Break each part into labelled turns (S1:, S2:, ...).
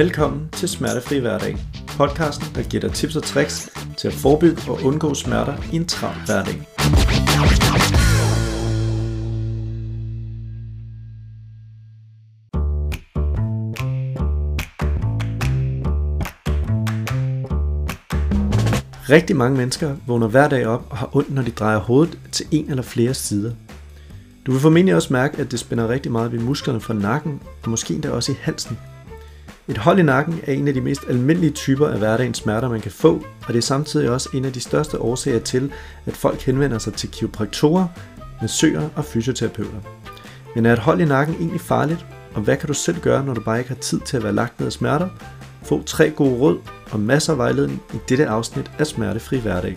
S1: Velkommen til Smertefri Hverdag, podcasten, der giver dig tips og tricks til at forebygge og undgå smerter i en travl hverdag. Rigtig mange mennesker vågner hver dag op og har ondt, når de drejer hovedet til en eller flere sider. Du vil formentlig også mærke, at det spænder rigtig meget ved musklerne fra nakken, og måske endda også i halsen. Et hold i nakken er en af de mest almindelige typer af hverdagens smerter, man kan få, og det er samtidig også en af de største årsager til, at folk henvender sig til kiropraktorer, massører og fysioterapeuter. Men er et hold i nakken egentlig farligt, og hvad kan du selv gøre, når du bare ikke har tid til at være lagt ned af smerter? Få tre gode råd og masser af vejledning i dette afsnit af Smertefri Hverdag.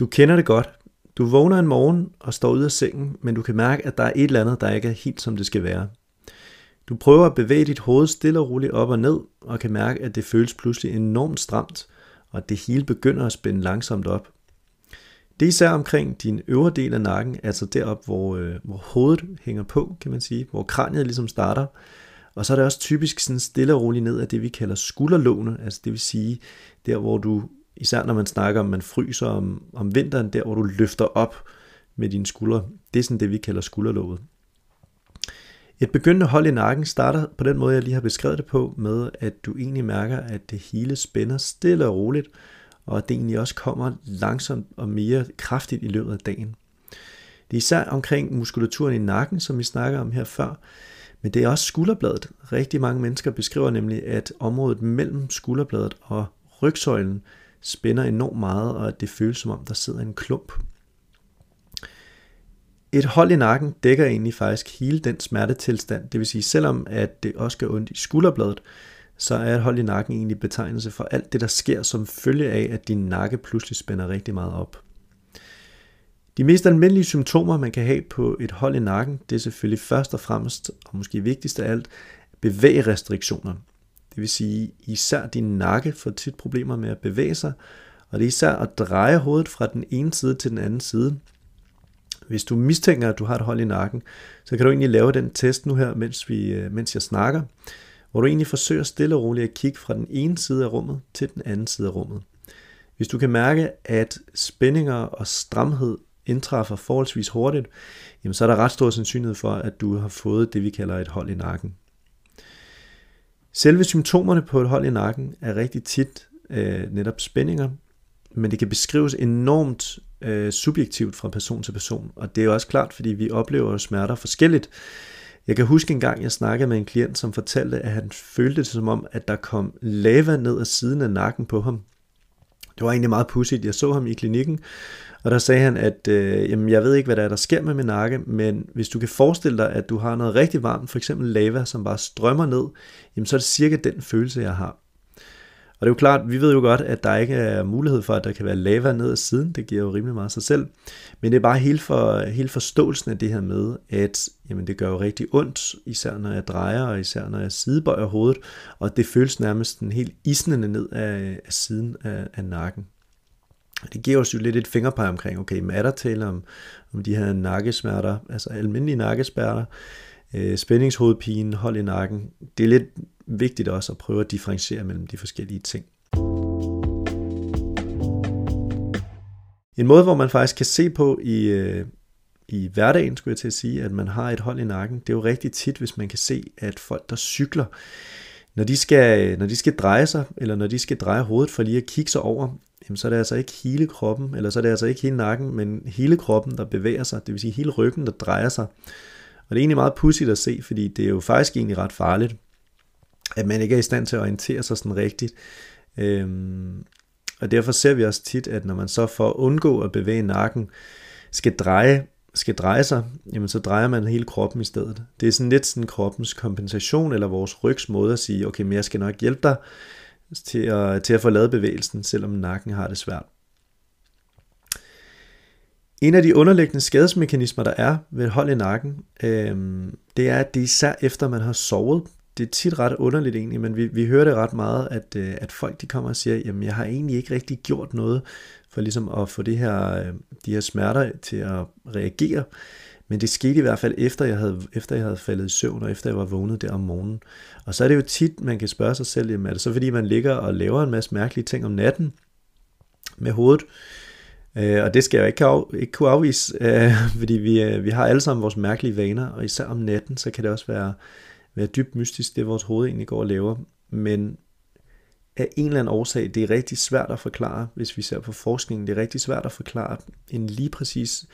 S1: Du kender det godt. Du vågner en morgen og står ud af sengen, men du kan mærke, at der er et eller andet, der ikke er helt som det skal være. Du prøver at bevæge dit hoved stille og roligt op og ned, og kan mærke, at det føles pludselig enormt stramt, og at det hele begynder at spænde langsomt op. Det er især omkring din øvre del af nakken, altså derop, hvor, øh, hvor hovedet hænger på, kan man sige, hvor kraniet ligesom starter. Og så er det også typisk sådan stille og roligt ned af det, vi kalder skulderlåne, altså det vil sige, der hvor du især når man snakker om, man fryser om, om vinteren, der hvor du løfter op med dine skuldre. Det er sådan det, vi kalder skulderlåget. Et begyndende hold i nakken starter på den måde, jeg lige har beskrevet det på, med at du egentlig mærker, at det hele spænder stille og roligt, og at det egentlig også kommer langsomt og mere kraftigt i løbet af dagen. Det er især omkring muskulaturen i nakken, som vi snakker om her før, men det er også skulderbladet. Rigtig mange mennesker beskriver nemlig, at området mellem skulderbladet og rygsøjlen spænder enormt meget, og at det føles som om, der sidder en klump. Et hold i nakken dækker egentlig faktisk hele den smertetilstand, det vil sige, selvom at det også gør ondt i skulderbladet, så er et hold i nakken egentlig betegnelse for alt det, der sker som følge af, at din nakke pludselig spænder rigtig meget op. De mest almindelige symptomer, man kan have på et hold i nakken, det er selvfølgelig først og fremmest, og måske vigtigst af alt, bevægerestriktioner. Det vil sige, især din nakke får tit problemer med at bevæge sig, og det er især at dreje hovedet fra den ene side til den anden side. Hvis du mistænker, at du har et hold i nakken, så kan du egentlig lave den test nu her, mens, vi, øh, mens jeg snakker, hvor du egentlig forsøger stille og roligt at kigge fra den ene side af rummet til den anden side af rummet. Hvis du kan mærke, at spændinger og stramhed indtræffer forholdsvis hurtigt, jamen så er der ret stor sandsynlighed for, at du har fået det, vi kalder et hold i nakken. Selve symptomerne på et hold i nakken er rigtig tit øh, netop spændinger, men det kan beskrives enormt øh, subjektivt fra person til person, og det er jo også klart, fordi vi oplever smerter forskelligt. Jeg kan huske en gang, jeg snakkede med en klient, som fortalte, at han følte det som om, at der kom lava ned ad siden af nakken på ham. Det var egentlig meget pudsigt. Jeg så ham i klinikken, og der sagde han, at øh, jamen, jeg ved ikke, hvad der er, der sker med min nakke, men hvis du kan forestille dig, at du har noget rigtig varmt, for eksempel lava, som bare strømmer ned, jamen, så er det cirka den følelse, jeg har. Og det er jo klart, vi ved jo godt, at der ikke er mulighed for, at der kan være lava ned ad siden. Det giver jo rimelig meget sig selv. Men det er bare hele, for, hele forståelsen af det her med, at jamen, det gør jo rigtig ondt, især når jeg drejer, og især når jeg sidebøjer hovedet. Og det føles nærmest en helt isnende ned af, af siden af, af nakken. Det giver os jo lidt et fingerpeg omkring, okay, men er der tale om, om de her nakkesmerter, altså almindelige nakkesmerter, øh, spændingshovedpine, hold i nakken. Det er lidt vigtigt også at prøve at differentiere mellem de forskellige ting. En måde, hvor man faktisk kan se på i, øh, i hverdagen, skulle jeg til at sige, at man har et hold i nakken, det er jo rigtig tit, hvis man kan se, at folk, der cykler, når de skal, når de skal dreje sig, eller når de skal dreje hovedet for lige at kigge sig over, jamen så er det altså ikke hele kroppen, eller så er det altså ikke hele nakken, men hele kroppen, der bevæger sig, det vil sige hele ryggen, der drejer sig. Og det er egentlig meget pudsigt at se, fordi det er jo faktisk egentlig ret farligt, at man ikke er i stand til at orientere sig sådan rigtigt. Øhm, og derfor ser vi også tit, at når man så for at undgå at bevæge nakken, skal dreje, skal dreje sig, jamen så drejer man hele kroppen i stedet. Det er sådan lidt sådan kroppens kompensation, eller vores rygs måde at sige, okay, men jeg skal nok hjælpe dig til at, til at få lavet bevægelsen, selvom nakken har det svært. En af de underliggende skadesmekanismer, der er ved hold i nakken, øh, det er, at det er især efter man har sovet. Det er tit ret underligt egentlig, men vi, vi hører det ret meget, at, øh, at folk de kommer og siger, jamen jeg har egentlig ikke rigtig gjort noget for ligesom at få det her, øh, de her smerter til at reagere. Men det skete i hvert fald efter jeg havde, efter jeg havde faldet i søvn, og efter jeg var vågnet der om morgenen. Og så er det jo tit, man kan spørge sig selv, jamen er det så fordi man ligger og laver en masse mærkelige ting om natten med hovedet? Øh, og det skal jeg jo ikke, af, ikke kunne afvise, øh, fordi vi, øh, vi har alle sammen vores mærkelige vaner, og især om natten, så kan det også være, være dybt mystisk, det vores hoved egentlig går og laver. Men af en eller anden årsag, det er rigtig svært at forklare, hvis vi ser på forskningen, det er rigtig svært at forklare en lige præcis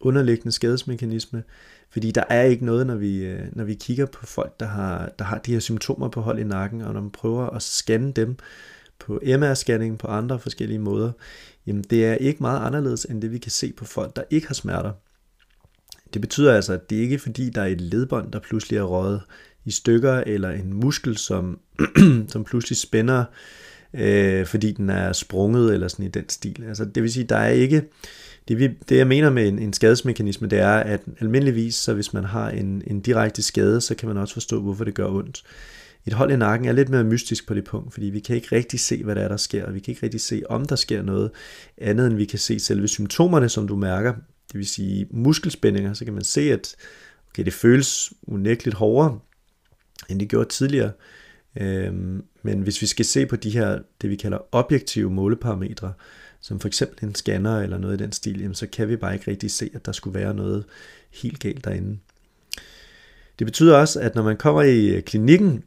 S1: underliggende skadesmekanisme, fordi der er ikke noget, når vi, øh, når vi kigger på folk, der har, der har de her symptomer på hold i nakken, og når man prøver at scanne dem på MR-scanning på andre forskellige måder, jamen det er ikke meget anderledes end det, vi kan se på folk, der ikke har smerter. Det betyder altså, at det ikke er fordi, der er et ledbånd, der pludselig er røget i stykker, eller en muskel, som, som pludselig spænder, øh, fordi den er sprunget, eller sådan i den stil. Altså, det vil sige, der er ikke... Det, vi, det jeg mener med en, en skadesmekanisme, det er, at almindeligvis, så hvis man har en, en direkte skade, så kan man også forstå, hvorfor det gør ondt. Et hold i nakken er lidt mere mystisk på det punkt, fordi vi kan ikke rigtig se, hvad der er, der sker, og vi kan ikke rigtig se, om der sker noget andet, end vi kan se selve symptomerne, som du mærker. Det vil sige muskelspændinger, så kan man se, at okay, det føles unægteligt hårdere, end det gjorde tidligere. Øhm, men hvis vi skal se på de her, det vi kalder objektive måleparametre, som for eksempel en scanner eller noget i den stil, jamen, så kan vi bare ikke rigtig se, at der skulle være noget helt galt derinde. Det betyder også, at når man kommer i klinikken,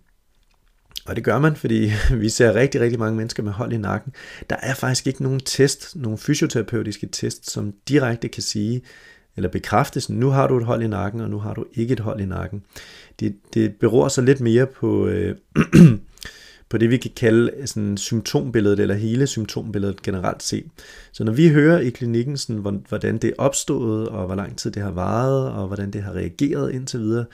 S1: og det gør man, fordi vi ser rigtig, rigtig mange mennesker med hold i nakken. Der er faktisk ikke nogen test, nogen fysioterapeutiske test, som direkte kan sige, eller bekræfte, nu har du et hold i nakken, og nu har du ikke et hold i nakken. Det, det beror så lidt mere på, øh, på det, vi kan kalde øh, sådan symptombilledet, eller hele symptombilledet generelt set. Så når vi hører i klinikken, sådan, hvordan det er opstået, og hvor lang tid det har varet, og hvordan det har reageret indtil videre,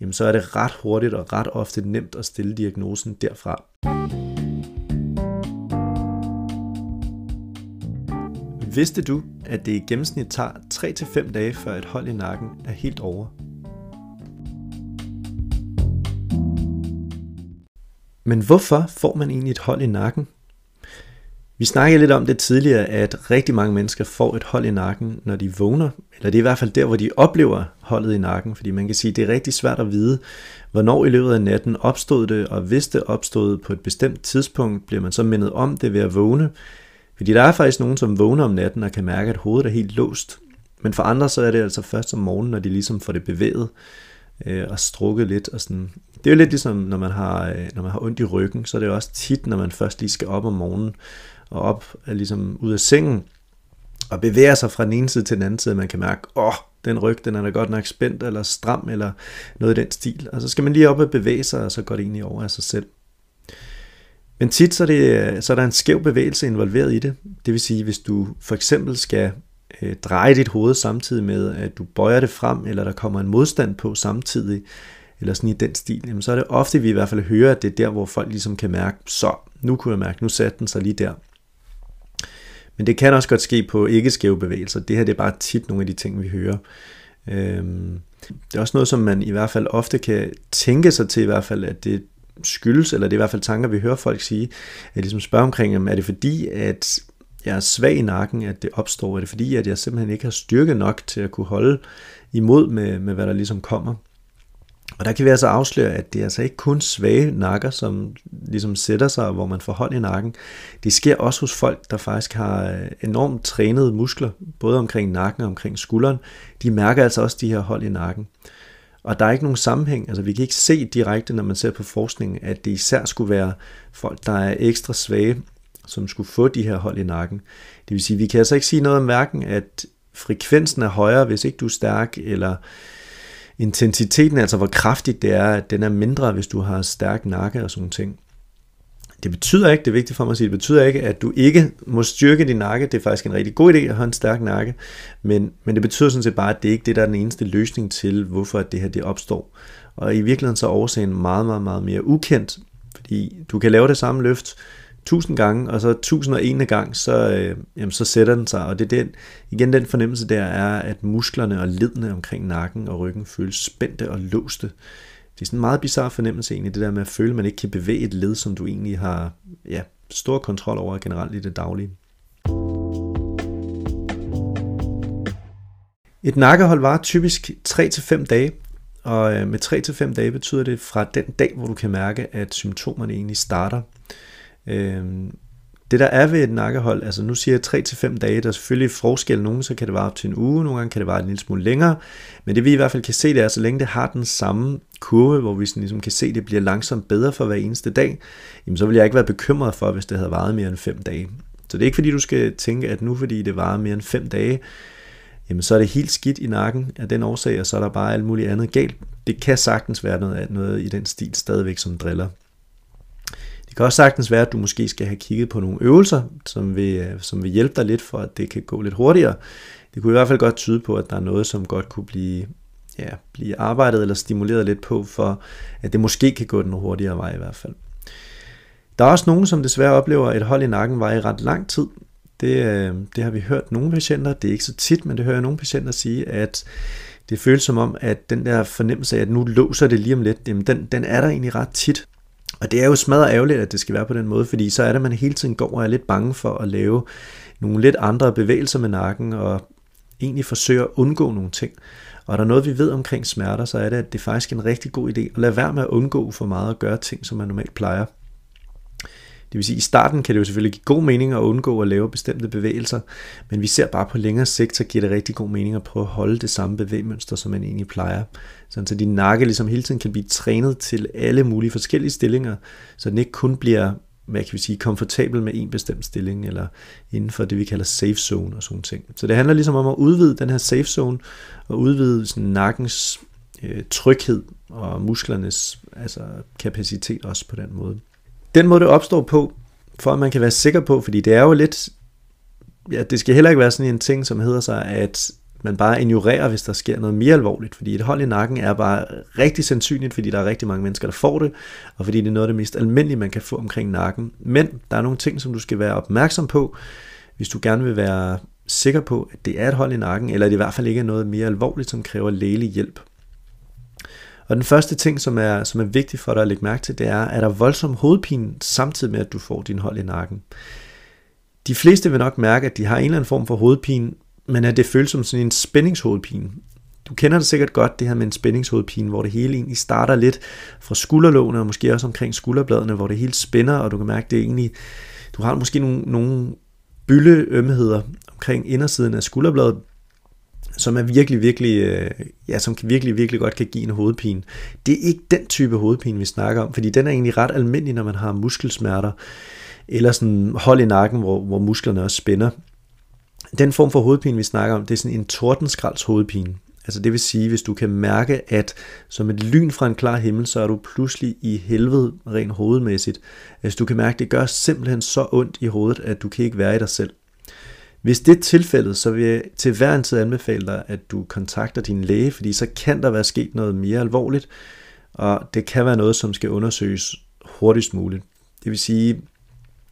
S1: jamen så er det ret hurtigt og ret ofte nemt at stille diagnosen derfra. Vidste du, at det i gennemsnit tager 3-5 dage, før et hold i nakken er helt over? Men hvorfor får man egentlig et hold i nakken? Vi snakkede lidt om det tidligere, at rigtig mange mennesker får et hold i nakken, når de vågner, eller det er i hvert fald der, hvor de oplever holdet i nakken, fordi man kan sige, at det er rigtig svært at vide, hvornår i løbet af natten opstod det, og hvis det opstod på et bestemt tidspunkt, bliver man så mindet om det ved at vågne. Fordi der er faktisk nogen, som vågner om natten og kan mærke, at hovedet er helt låst. Men for andre så er det altså først om morgenen, når de ligesom får det bevæget øh, og strukket lidt. Og sådan. Det er jo lidt ligesom, når man, har, øh, når man har ondt i ryggen, så er det jo også tit, når man først lige skal op om morgenen og op er ligesom ud af sengen og bevæger sig fra den ene side til den anden side, man kan mærke, åh, oh, den ryg, den er da godt nok spændt eller stram eller noget i den stil. Og så skal man lige op og bevæge sig, og så går det egentlig over af sig selv. Men tit så er, det, øh, så er der en skæv bevægelse involveret i det. Det vil sige, hvis du for eksempel skal øh, dreje dit hoved samtidig med, at du bøjer det frem, eller der kommer en modstand på samtidig, eller sådan i den stil, jamen, så er det ofte, vi i hvert fald hører, at det er der, hvor folk ligesom kan mærke, så nu kunne jeg mærke, nu satte den sig lige der. Men det kan også godt ske på ikke-skæve bevægelser. Det her det er bare tit nogle af de ting, vi hører. Øhm, det er også noget, som man i hvert fald ofte kan tænke sig til, i hvert fald, at det skyldes, eller det er i hvert fald tanker, vi hører folk sige, at ligesom spørge omkring, er det fordi, at jeg er svag i nakken, at det opstår? Er det fordi, at jeg simpelthen ikke har styrke nok til at kunne holde imod med, med hvad der ligesom kommer? Og der kan vi altså afsløre, at det er altså ikke kun svage nakker, som ligesom sætter sig, hvor man får hold i nakken. Det sker også hos folk, der faktisk har øh, enormt trænede muskler, både omkring nakken og omkring skulderen. De mærker altså også de her hold i nakken. Og der er ikke nogen sammenhæng, altså vi kan ikke se direkte, når man ser på forskningen, at det især skulle være folk, der er ekstra svage, som skulle få de her hold i nakken. Det vil sige, vi kan altså ikke sige noget om hverken, at frekvensen er højere, hvis ikke du er stærk, eller intensiteten, altså hvor kraftigt det er, at den er mindre, hvis du har stærk nakke og sådan ting. Det betyder ikke, det er vigtigt for mig at sige, det betyder ikke, at du ikke må styrke din nakke. Det er faktisk en rigtig god idé at have en stærk nakke. Men, men det betyder sådan set bare, at det ikke det, der er den eneste løsning til, hvorfor det her det opstår. Og i virkeligheden så er årsagen meget, meget, meget mere ukendt. Fordi du kan lave det samme løft, tusind gange, og så tusind og ene gang, så, øh, jamen, så sætter den sig. Og det er den, igen den fornemmelse der er, at musklerne og ledene omkring nakken og ryggen føles spændte og låste. Det er sådan en meget bizarre fornemmelse egentlig, det der med at føle, at man ikke kan bevæge et led, som du egentlig har ja, stor kontrol over generelt i det daglige. Et nakkehold varer typisk 3-5 dage, og øh, med 3-5 dage betyder det fra den dag, hvor du kan mærke, at symptomerne egentlig starter. Øh, det der er ved et nakkehold, altså nu siger jeg 3-5 dage, der er selvfølgelig forskel, nogle så kan det vare op til en uge, nogle gange kan det vare en lille smule længere, men det vi i hvert fald kan se, det er, så længe det har den samme kurve, hvor vi sådan ligesom kan se, at det bliver langsomt bedre for hver eneste dag, jamen så vil jeg ikke være bekymret for, hvis det havde varet mere end 5 dage. Så det er ikke fordi, du skal tænke, at nu fordi det varer mere end 5 dage, jamen så er det helt skidt i nakken af den årsag, og så er der bare alt muligt andet galt. Det kan sagtens være noget, noget i den stil stadigvæk, som driller. Det kan også sagtens være, at du måske skal have kigget på nogle øvelser, som vil, øh, som vil hjælpe dig lidt for, at det kan gå lidt hurtigere. Det kunne i hvert fald godt tyde på, at der er noget, som godt kunne blive, ja, blive arbejdet eller stimuleret lidt på, for at det måske kan gå den hurtigere vej i hvert fald. Der er også nogen, som desværre oplever, at et hold i nakken var i ret lang tid. Det, øh, det har vi hørt nogle patienter, det er ikke så tit, men det hører jeg nogle patienter sige, at det føles som om, at den der fornemmelse af, at nu låser det lige om lidt, jamen den, den er der egentlig ret tit. Og det er jo smadret ærgerligt, at det skal være på den måde, fordi så er det, at man hele tiden går og er lidt bange for at lave nogle lidt andre bevægelser med nakken, og egentlig forsøger at undgå nogle ting. Og er der noget, vi ved omkring smerter, så er det, at det er faktisk en rigtig god idé at lade være med at undgå for meget at gøre ting, som man normalt plejer. Det vil sige, at i starten kan det jo selvfølgelig give god mening at undgå at lave bestemte bevægelser, men vi ser bare på længere sigt, så giver det rigtig god mening at prøve at holde det samme bevægmønster, som man egentlig plejer. Sådan så din nakke ligesom hele tiden kan blive trænet til alle mulige forskellige stillinger, så den ikke kun bliver hvad kan vi sige, komfortabel med en bestemt stilling, eller inden for det, vi kalder safe zone og sådan ting. Så det handler ligesom om at udvide den her safe zone, og udvide sådan nakkens øh, tryghed og musklernes altså, kapacitet også på den måde. Den måde, det opstår på, for at man kan være sikker på, fordi det er jo lidt, ja, det skal heller ikke være sådan en ting, som hedder sig, at man bare ignorerer, hvis der sker noget mere alvorligt, fordi et hold i nakken er bare rigtig sandsynligt, fordi der er rigtig mange mennesker, der får det, og fordi det er noget af det mest almindelige, man kan få omkring nakken. Men der er nogle ting, som du skal være opmærksom på, hvis du gerne vil være sikker på, at det er et hold i nakken, eller at det i hvert fald ikke er noget mere alvorligt, som kræver lægelig hjælp. Og den første ting, som er, som er vigtig for dig at lægge mærke til, det er, er der voldsom hovedpine samtidig med, at du får din hold i nakken. De fleste vil nok mærke, at de har en eller anden form for hovedpine, men at det føles som sådan en spændingshovedpine. Du kender det sikkert godt, det her med en spændingshovedpine, hvor det hele egentlig starter lidt fra skulderlågene, og måske også omkring skulderbladene, hvor det hele spænder, og du kan mærke, at det egentlig, du har måske nogle, nogle bylleømheder omkring indersiden af skulderbladet, som er virkelig, virkelig, øh, ja, som kan virkelig, virkelig godt kan give en hovedpine. Det er ikke den type hovedpine, vi snakker om, fordi den er egentlig ret almindelig, når man har muskelsmerter, eller sådan hold i nakken, hvor, hvor musklerne også spænder. Den form for hovedpine, vi snakker om, det er sådan en tordenskralds hovedpine. Altså det vil sige, hvis du kan mærke, at som et lyn fra en klar himmel, så er du pludselig i helvede rent hovedmæssigt. Hvis du kan mærke, at det gør simpelthen så ondt i hovedet, at du kan ikke være i dig selv. Hvis det er tilfældet, så vil jeg til hver en tid anbefale dig, at du kontakter din læge, fordi så kan der være sket noget mere alvorligt, og det kan være noget, som skal undersøges hurtigst muligt. Det vil sige,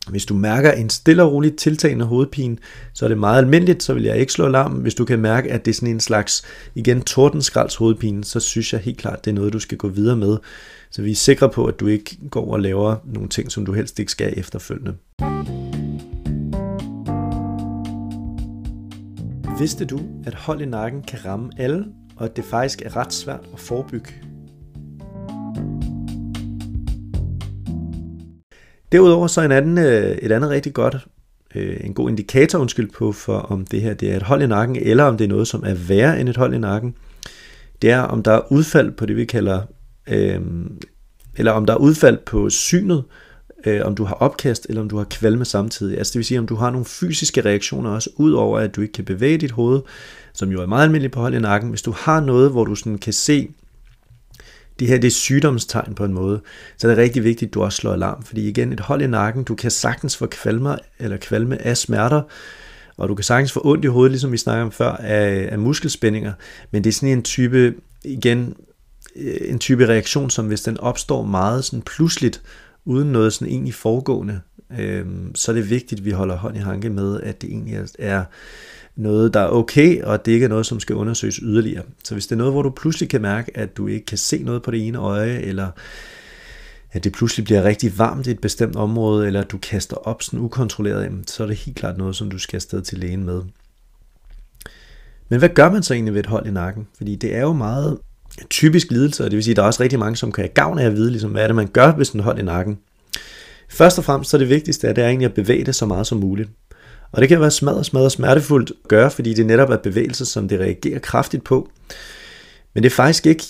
S1: hvis du mærker en stille og roligt tiltagende hovedpine, så er det meget almindeligt, så vil jeg ikke slå alarm. Hvis du kan mærke, at det er sådan en slags, igen, tordenskralds hovedpine, så synes jeg helt klart, det er noget, du skal gå videre med. Så vi er sikre på, at du ikke går og laver nogle ting, som du helst ikke skal efterfølgende. Vidste du, at hold i nakken kan ramme alle, og at det faktisk er ret svært at forebygge? Derudover så en anden, øh, et andet rigtig godt, øh, en god indikator undskyld på, for om det her det er et hold i nakken, eller om det er noget, som er værre end et hold i nakken, det er, om der er udfald på det, vi kalder, øh, eller om der er udfald på synet, øh, om du har opkast, eller om du har kvalme samtidig. Altså det vil sige, om du har nogle fysiske reaktioner også, ud over at du ikke kan bevæge dit hoved, som jo er meget almindeligt på hold i nakken. Hvis du har noget, hvor du sådan kan se, det her det er sygdomstegn på en måde, så er det rigtig vigtigt, at du også slår alarm. Fordi igen, et hold i nakken, du kan sagtens få kvalme, eller kvalme af smerter, og du kan sagtens få ondt i hovedet, ligesom vi snakker om før, af, af muskelspændinger. Men det er sådan en type, igen, øh, en type reaktion, som hvis den opstår meget sådan pludseligt, uden noget sådan egentlig foregående, øh, så er det vigtigt, at vi holder hånd i hanke med, at det egentlig er noget, der er okay, og at det ikke er noget, som skal undersøges yderligere. Så hvis det er noget, hvor du pludselig kan mærke, at du ikke kan se noget på det ene øje, eller at det pludselig bliver rigtig varmt i et bestemt område, eller at du kaster op sådan ukontrolleret, så er det helt klart noget, som du skal afsted til lægen med. Men hvad gør man så egentlig ved et hold i nakken? Fordi det er jo meget typisk lidelse, og det vil sige, at der er også rigtig mange, som kan have gavn af at vide, ligesom, hvad er det, man gør hvis den holder i nakken. Først og fremmest så er det vigtigste, at det er egentlig at bevæge det så meget som muligt. Og det kan være smadret, smadret smertefuldt at gøre, fordi det netop er bevægelser, som det reagerer kraftigt på. Men det er faktisk ikke,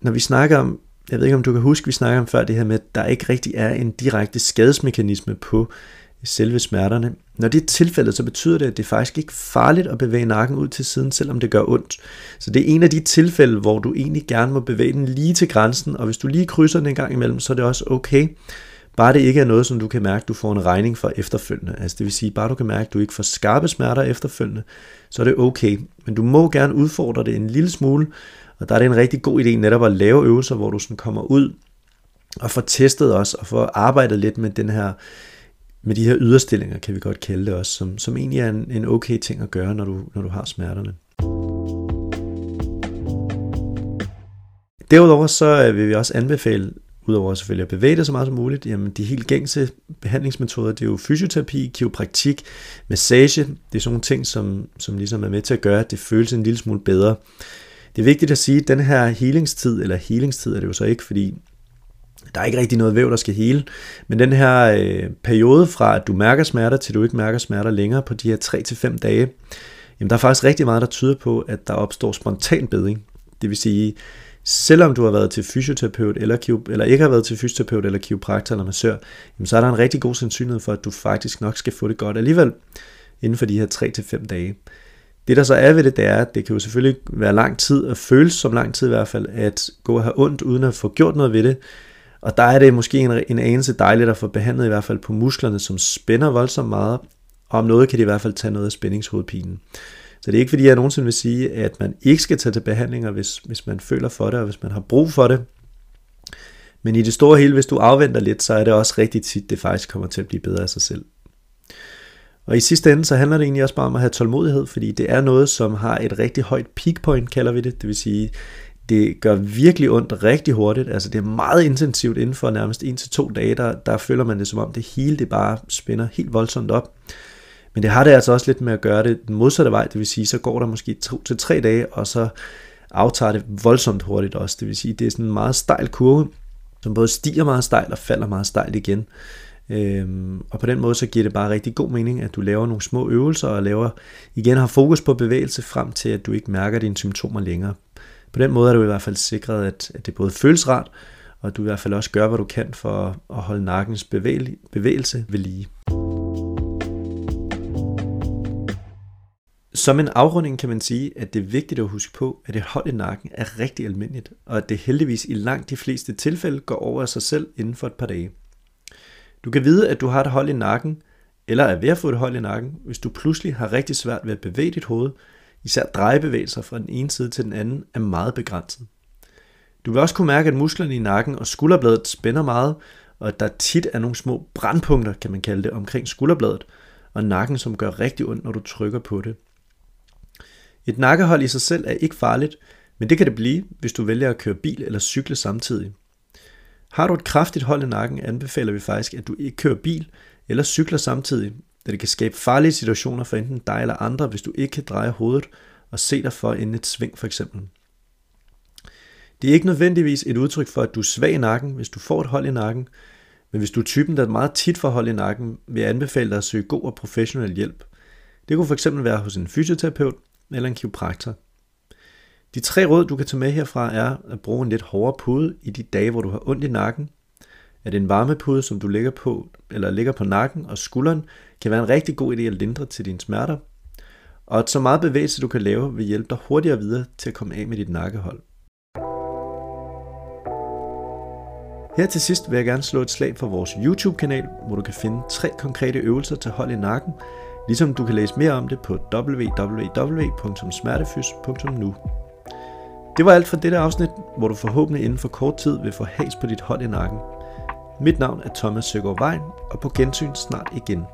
S1: når vi snakker om, jeg ved ikke om du kan huske, vi snakker om før det her med, at der ikke rigtig er en direkte skadesmekanisme på selve smerterne. Når det er tilfældet, så betyder det, at det er faktisk ikke farligt at bevæge nakken ud til siden, selvom det gør ondt. Så det er en af de tilfælde, hvor du egentlig gerne må bevæge den lige til grænsen, og hvis du lige krydser den en gang imellem, så er det også okay. Bare det ikke er noget, som du kan mærke, du får en regning for efterfølgende. Altså det vil sige, bare du kan mærke, at du ikke får skarpe smerter efterfølgende, så er det okay. Men du må gerne udfordre det en lille smule, og der er det en rigtig god idé netop at lave øvelser, hvor du sådan kommer ud og får testet os, og får arbejdet lidt med den her med de her yderstillinger, kan vi godt kalde det også, som, som egentlig er en, en okay ting at gøre, når du, når du har smerterne. Derudover så øh, vil vi også anbefale, udover selvfølgelig at bevæge dig så meget som muligt, jamen de helt gængse behandlingsmetoder, det er jo fysioterapi, kiropraktik, massage, det er sådan nogle ting, som, som ligesom er med til at gøre, at det føles en lille smule bedre. Det er vigtigt at sige, at den her healingstid, eller healingstid er det jo så ikke, fordi der er ikke rigtig noget væv, der skal hele. Men den her øh, periode fra, at du mærker smerter, til du ikke mærker smerter længere på de her 3-5 dage, jamen der er faktisk rigtig meget, der tyder på, at der opstår spontan bedring. Det vil sige, selvom du har været til fysioterapeut, eller, eller ikke har været til fysioterapeut, eller kiropraktor, eller massør, jamen så er der en rigtig god sandsynlighed for, at du faktisk nok skal få det godt alligevel, inden for de her 3-5 dage. Det der så er ved det, det er, at det kan jo selvfølgelig være lang tid, og føles som lang tid i hvert fald, at gå og have ondt, uden at få gjort noget ved det, og der er det måske en, en anelse dejligt at få behandlet i hvert fald på musklerne, som spænder voldsomt meget, og om noget kan det i hvert fald tage noget af spændingshovedpinen. Så det er ikke fordi, jeg nogensinde vil sige, at man ikke skal tage til behandlinger, hvis, hvis man føler for det, og hvis man har brug for det. Men i det store hele, hvis du afventer lidt, så er det også rigtig tit, det faktisk kommer til at blive bedre af sig selv. Og i sidste ende, så handler det egentlig også bare om at have tålmodighed, fordi det er noget, som har et rigtig højt peak point, kalder vi det. Det vil sige, det gør virkelig ondt rigtig hurtigt. Altså det er meget intensivt inden for nærmest en til to dage, der, der føler man det som om det hele det bare spænder helt voldsomt op. Men det har det altså også lidt med at gøre det den modsatte vej, det vil sige, så går der måske to til tre dage, og så aftager det voldsomt hurtigt også. Det vil sige, det er sådan en meget stejl kurve, som både stiger meget stejlt og falder meget stejlt igen. Øhm, og på den måde så giver det bare rigtig god mening, at du laver nogle små øvelser og laver igen har fokus på bevægelse frem til, at du ikke mærker dine symptomer længere. På den måde er du i hvert fald sikret, at, at det både føles rart, og at du i hvert fald også gør, hvad du kan for at holde nakkens bevægelse ved lige. Som en afrunding kan man sige, at det er vigtigt at huske på, at et hold i nakken er rigtig almindeligt, og at det heldigvis i langt de fleste tilfælde går over af sig selv inden for et par dage. Du kan vide, at du har et hold i nakken, eller er ved at få et hold i nakken, hvis du pludselig har rigtig svært ved at bevæge dit hoved, Især drejebevægelser fra den ene side til den anden er meget begrænset. Du vil også kunne mærke, at musklerne i nakken og skulderbladet spænder meget, og at der tit er nogle små brandpunkter, kan man kalde det, omkring skulderbladet og nakken, som gør rigtig ondt, når du trykker på det. Et nakkehold i sig selv er ikke farligt, men det kan det blive, hvis du vælger at køre bil eller cykle samtidig. Har du et kraftigt hold i nakken, anbefaler vi faktisk, at du ikke kører bil eller cykler samtidig, da det kan skabe farlige situationer for enten dig eller andre, hvis du ikke kan dreje hovedet og se dig for inden et sving for eksempel. Det er ikke nødvendigvis et udtryk for, at du er svag i nakken, hvis du får et hold i nakken, men hvis du er typen, der meget tit får hold i nakken, vil jeg anbefale dig at søge god og professionel hjælp. Det kunne fx være hos en fysioterapeut eller en kiropraktor. De tre råd, du kan tage med herfra, er at bruge en lidt hårdere pude i de dage, hvor du har ondt i nakken, at en varmepude, som du lægger på, eller ligger på nakken og skulderen, kan være en rigtig god idé at lindre til dine smerter, og at så meget bevægelse du kan lave vil hjælpe dig hurtigere videre til at komme af med dit nakkehold. Her til sidst vil jeg gerne slå et slag for vores YouTube-kanal, hvor du kan finde tre konkrete øvelser til hold i nakken, ligesom du kan læse mere om det på www.smertefys.nu. Det var alt for dette afsnit, hvor du forhåbentlig inden for kort tid vil få has på dit hold i nakken. Mit navn er Thomas Søgaard Vejen, og på gensyn snart igen.